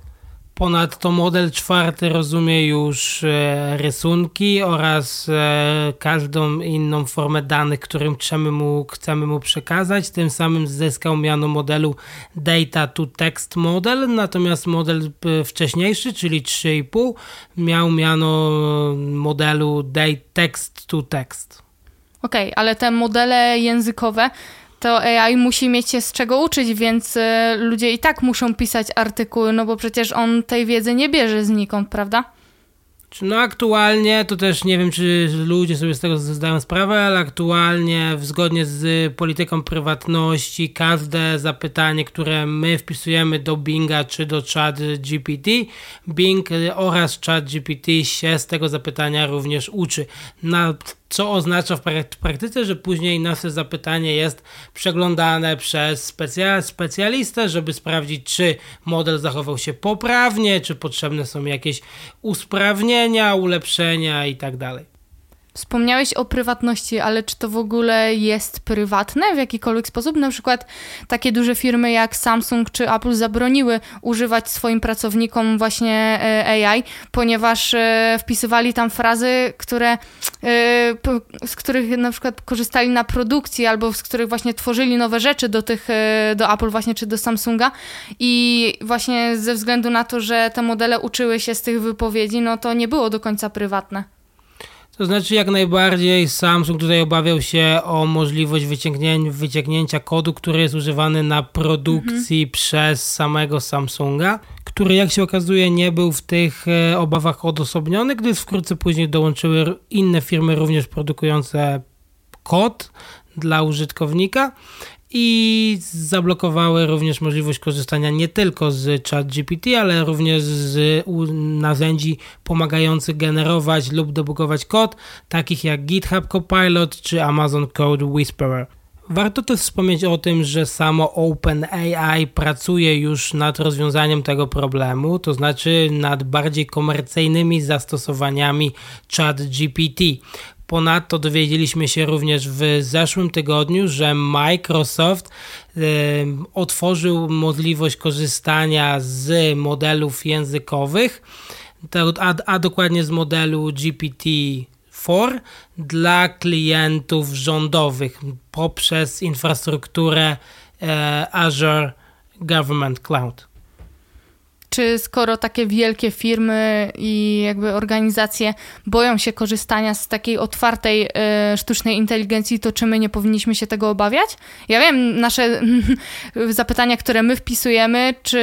Ponadto model czwarty rozumie już e, rysunki oraz e, każdą inną formę danych, którym chcemy mu, chcemy mu przekazać. Tym samym zyskał miano modelu Data to Text Model, natomiast model e, wcześniejszy, czyli 3,5, miał miano modelu Text to Text. Okej, okay, ale te modele językowe to AI musi mieć się z czego uczyć, więc y, ludzie i tak muszą pisać artykuły, no bo przecież on tej wiedzy nie bierze znikąd, prawda? No aktualnie, to też nie wiem, czy ludzie sobie z tego zdają sprawę, ale aktualnie zgodnie z polityką prywatności każde zapytanie, które my wpisujemy do Binga czy do chat GPT, Bing oraz chat GPT się z tego zapytania również uczy. Na co oznacza w praktyce, że później nasze zapytanie jest przeglądane przez specjalistę, żeby sprawdzić, czy model zachował się poprawnie, czy potrzebne są jakieś usprawnienia, ulepszenia itd. Wspomniałeś o prywatności, ale czy to w ogóle jest prywatne w jakikolwiek sposób? Na przykład takie duże firmy jak Samsung czy Apple zabroniły używać swoim pracownikom właśnie e, AI, ponieważ e, wpisywali tam frazy, które, e, z których na przykład korzystali na produkcji albo z których właśnie tworzyli nowe rzeczy do tych, do Apple właśnie czy do Samsunga i właśnie ze względu na to, że te modele uczyły się z tych wypowiedzi, no to nie było do końca prywatne. To znaczy, jak najbardziej Samsung tutaj obawiał się o możliwość wyciągnięcia, kodu, który jest używany na produkcji mhm. przez samego Samsunga, który jak się okazuje nie był w tych e, obawach odosobniony, gdyż wkrótce później dołączyły inne firmy również produkujące kod dla użytkownika i zablokowały również możliwość korzystania nie tylko z ChatGPT, ale również z narzędzi pomagających generować lub debugować kod, takich jak GitHub Copilot czy Amazon Code Whisperer. Warto też wspomnieć o tym, że samo OpenAI pracuje już nad rozwiązaniem tego problemu, to znaczy nad bardziej komercyjnymi zastosowaniami ChatGPT. Ponadto dowiedzieliśmy się również w zeszłym tygodniu, że Microsoft otworzył możliwość korzystania z modelów językowych, a, a dokładnie z modelu GPT-4 dla klientów rządowych poprzez infrastrukturę e, Azure Government Cloud czy skoro takie wielkie firmy i jakby organizacje boją się korzystania z takiej otwartej y, sztucznej inteligencji, to czy my nie powinniśmy się tego obawiać? Ja wiem, nasze zapytania, które my wpisujemy, czy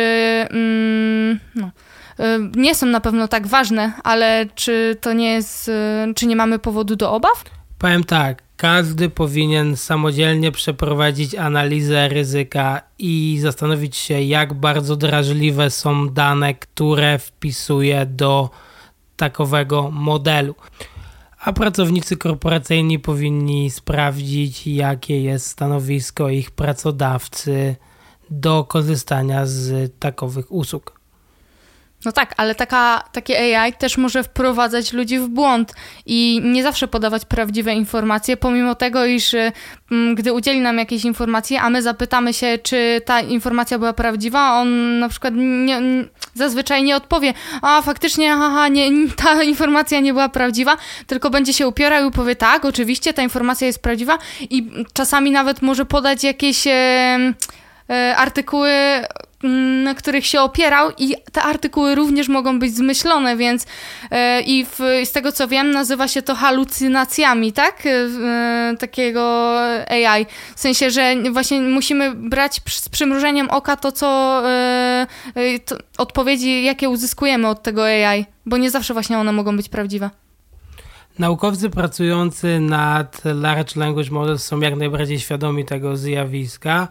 mm, no, y, nie są na pewno tak ważne, ale czy to nie jest, y, czy nie mamy powodu do obaw? Powiem tak, każdy powinien samodzielnie przeprowadzić analizę ryzyka i zastanowić się, jak bardzo drażliwe są dane, które wpisuje do takowego modelu. A pracownicy korporacyjni powinni sprawdzić, jakie jest stanowisko ich pracodawcy do korzystania z takowych usług. No tak, ale taka, takie AI też może wprowadzać ludzi w błąd i nie zawsze podawać prawdziwe informacje, pomimo tego, iż m, mm, gdy udzieli nam jakiejś informacji, a my zapytamy się, czy ta informacja była prawdziwa, on na przykład nie, zazwyczaj nie odpowie, a faktycznie, haha, nie, ta informacja nie była prawdziwa, tylko będzie się upierał i powie, tak, oczywiście ta informacja jest prawdziwa i czasami nawet może podać jakieś... E, artykuły na których się opierał i te artykuły również mogą być zmyślone, więc e, i w, z tego co wiem nazywa się to halucynacjami, tak? E, takiego AI. W sensie, że właśnie musimy brać z przymrużeniem oka to, co e, to odpowiedzi, jakie uzyskujemy od tego AI, bo nie zawsze właśnie one mogą być prawdziwe. Naukowcy pracujący nad Large Language Models są jak najbardziej świadomi tego zjawiska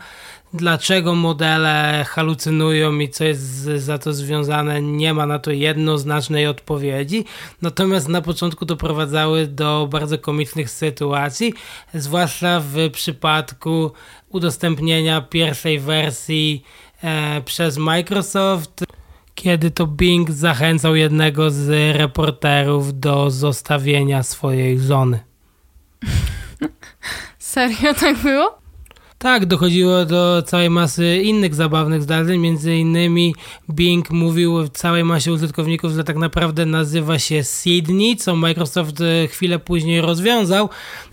dlaczego modele halucynują i co jest za to związane, nie ma na to jednoznacznej odpowiedzi. Natomiast na początku doprowadzały do bardzo komicznych sytuacji, zwłaszcza w przypadku udostępnienia pierwszej wersji e, przez Microsoft, kiedy to Bing zachęcał jednego z reporterów do zostawienia swojej żony. Serio tak było? Tak, dochodziło do całej masy innych zabawnych zdarzeń, między innymi Bing mówił całej masie użytkowników, że tak naprawdę nazywa się Sydney, co Microsoft e, chwilę później rozwiązał,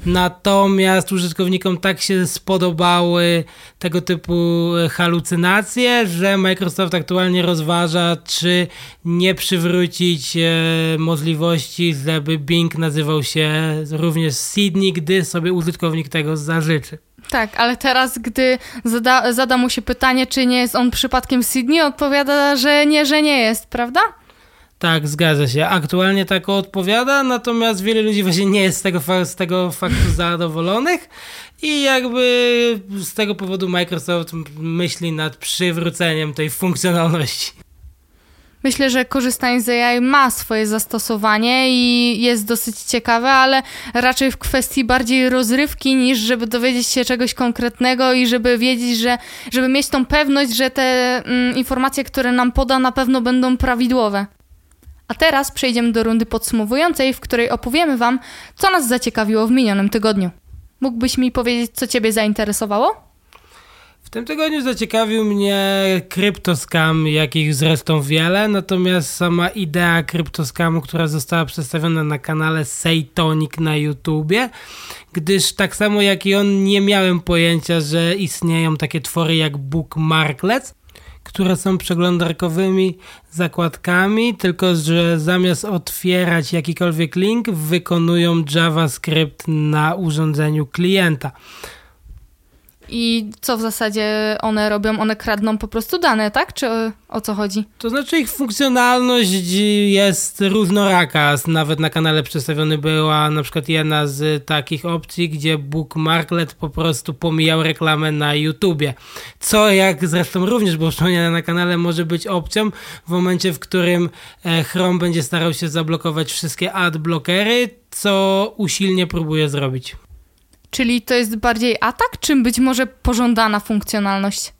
natomiast użytkownikom tak się spodobały tego typu e, halucynacje, że Microsoft aktualnie rozważa, czy nie przywrócić e, możliwości, żeby Bing nazywał się również Sydney, gdy sobie użytkownik tego zażyczy. Tak, ale teraz, gdy zada, zada mu się pytanie, czy nie jest on przypadkiem Sydney, odpowiada, że nie, że nie jest, prawda? Tak, zgadza się. Aktualnie tak odpowiada, natomiast wiele ludzi właśnie nie jest z tego, z tego faktu zadowolonych i jakby z tego powodu Microsoft myśli nad przywróceniem tej funkcjonalności. Myślę, że korzystanie z AI ma swoje zastosowanie i jest dosyć ciekawe, ale raczej w kwestii bardziej rozrywki niż żeby dowiedzieć się czegoś konkretnego i żeby wiedzieć, że żeby mieć tą pewność, że te mm, informacje, które nam poda, na pewno będą prawidłowe. A teraz przejdziemy do rundy podsumowującej, w której opowiemy Wam, co nas zaciekawiło w minionym tygodniu. Mógłbyś mi powiedzieć, co Ciebie zainteresowało? Tym tygodniu zaciekawił mnie kryptoskam, jakich zresztą wiele, natomiast sama idea kryptoskamu, która została przedstawiona na kanale Sejtonik na YouTubie, gdyż tak samo jak i on nie miałem pojęcia, że istnieją takie twory jak bookmarklets, które są przeglądarkowymi zakładkami, tylko że zamiast otwierać jakikolwiek link, wykonują JavaScript na urządzeniu klienta. I co w zasadzie one robią? One kradną po prostu dane, tak? Czy o, o, co chodzi? To znaczy ich funkcjonalność jest różnoraka. Nawet na kanale przedstawiony była na przykład jedna z takich opcji, gdzie bookmarklet po prostu pomijał reklamę na YouTubie. Co jak zresztą również było wspomniane na kanale może być opcją w momencie, w którym e, Chrome będzie starał się zablokować wszystkie adblockery, co usilnie próbuje zrobić. Czyli to jest bardziej atak, czy być może pożądana funkcjonalność?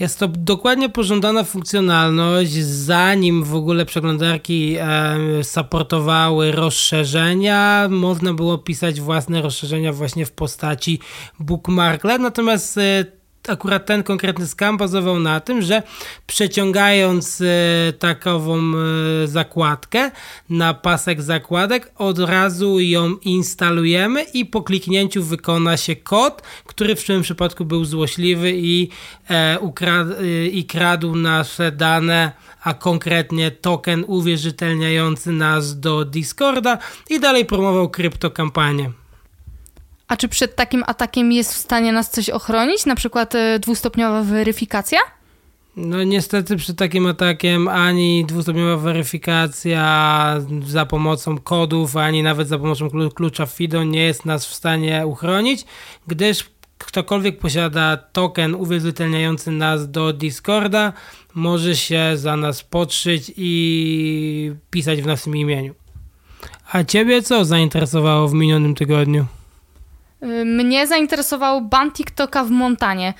Jest to dokładnie pożądana funkcjonalność, zanim w ogóle przeglądarki e, supportowały rozszerzenia, można było pisać własne rozszerzenia właśnie w postaci bookmarklet, natomiast e, akurat ten konkretny skam bazował na tym, że przeciągając e, takową e, zakładkę na pasek zakładek, od razu ją instalujemy i po kliknięciu wykona się kod, który w tym przypadku był złośliwy i, e, i kradł nasze dane, a konkretnie token uwierzytelniający nas do Discorda i dalej promował kryptokampanię. A czy przed takim atakiem jest w stanie nas coś ochronić? Na przykład y, dwustopniowa weryfikacja? No niestety przed takim atakiem ani dwustopniowa weryfikacja za pomocą kodów, ani nawet za pomocą klucza FIDO nie jest nas w stanie uchronić, gdyż ktokolwiek posiada token uwierzytelniający nas do Discorda, może się za nas podszyć i pisać w naszym imieniu. A ciebie co zainteresowało w minionym tygodniu? Mnie zainteresował ban TikToka w Montanie.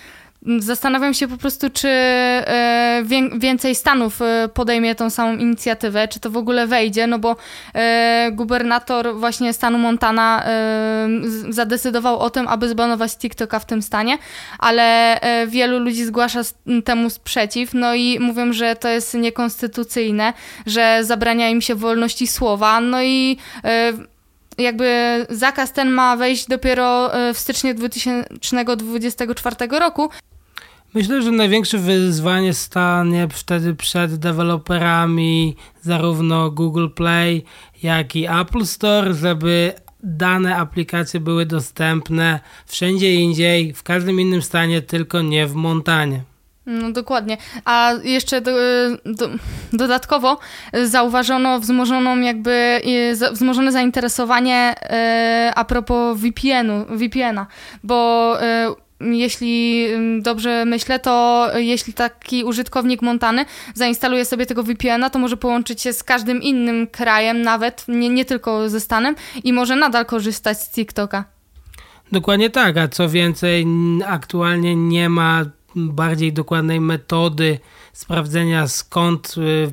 Zastanawiam się po prostu, czy e, więcej stanów e, podejmie tą samą inicjatywę, czy to w ogóle wejdzie, no bo e, gubernator właśnie stanu Montana zadecydował o tym, aby zbanować TikToka w tym stanie, ale wielu ludzi zgłasza temu sprzeciw, no i mówią, że to jest niekonstytucyjne, że zabrania im się wolności słowa, no i jakby zakaz ten ma wejść dopiero w styczniu 2024 roku. Myślę, że największe wyzwanie stanie wtedy przed deweloperami zarówno Google Play, jak i Apple Store, żeby dane aplikacje były dostępne wszędzie indziej, w każdym innym stanie, tylko nie w Montanie. No dokładnie. A jeszcze do, do, dodatkowo zauważono wzmożoną jakby wzmożone zainteresowanie e, a propos VPN-u, VPN-a, bo e, jeśli dobrze myślę, to jeśli taki użytkownik Montany zainstaluje sobie tego VPN-a, to może połączyć się z każdym innym krajem, nawet nie, nie tylko ze Stanem i może nadal korzystać z TikToka. Dokładnie tak, a co więcej, aktualnie nie ma bardziej dokładnej metody sprawdzenia skąd y,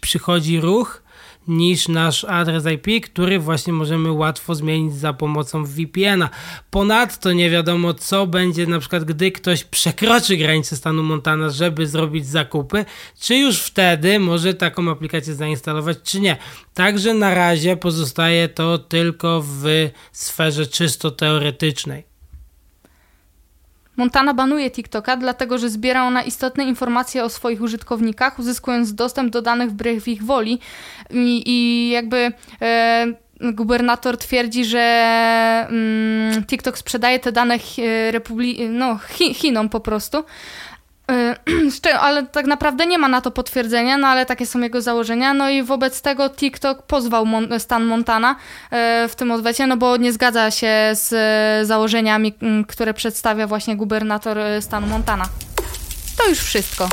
przychodzi ruch niż nasz adres IP, który właśnie możemy łatwo zmienić za pomocą VPN-a. Ponadto nie wiadomo, co będzie na przykład, gdy ktoś przekroczy granicę stanu Montana, żeby zrobić zakupy, czy już wtedy może taką aplikację zainstalować, czy nie. Także na razie pozostaje to tylko w sferze czysto teoretycznej. Montana banuje TikToka, dlatego że zbiera ona istotne informacje o swoich użytkownikach, uzyskując dostęp do danych wbrew ich woli. I, i jakby e, gubernator twierdzi, że mm, TikTok sprzedaje te dane Republi- no, Chinom po prostu. Y, ale tak naprawdę nie ma na to potwierdzenia, no ale takie są jego założenia. No i wobec tego TikTok pozwał Mon stan Montana y, w tym odwecie, no bo nie zgadza się z y, założeniami, które przedstawia właśnie gubernator stanu Montana. To już wszystko.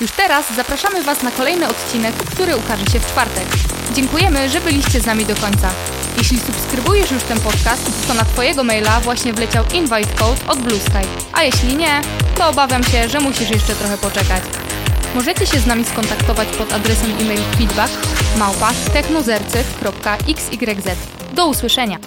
Już teraz zapraszamy Was na kolejny odcinek, który ukaże się w czwartek. Dziękujemy, że byliście z nami do końca. Jeśli subskrybujesz już ten podcast, to na Twojego maila właśnie wleciał invite code od Blue Sky. A jeśli nie, to obawiam się, że musisz jeszcze trochę poczekać. Możecie się z nami skontaktować pod adresem e-mail feedback technozercy.xyz. Do usłyszenia!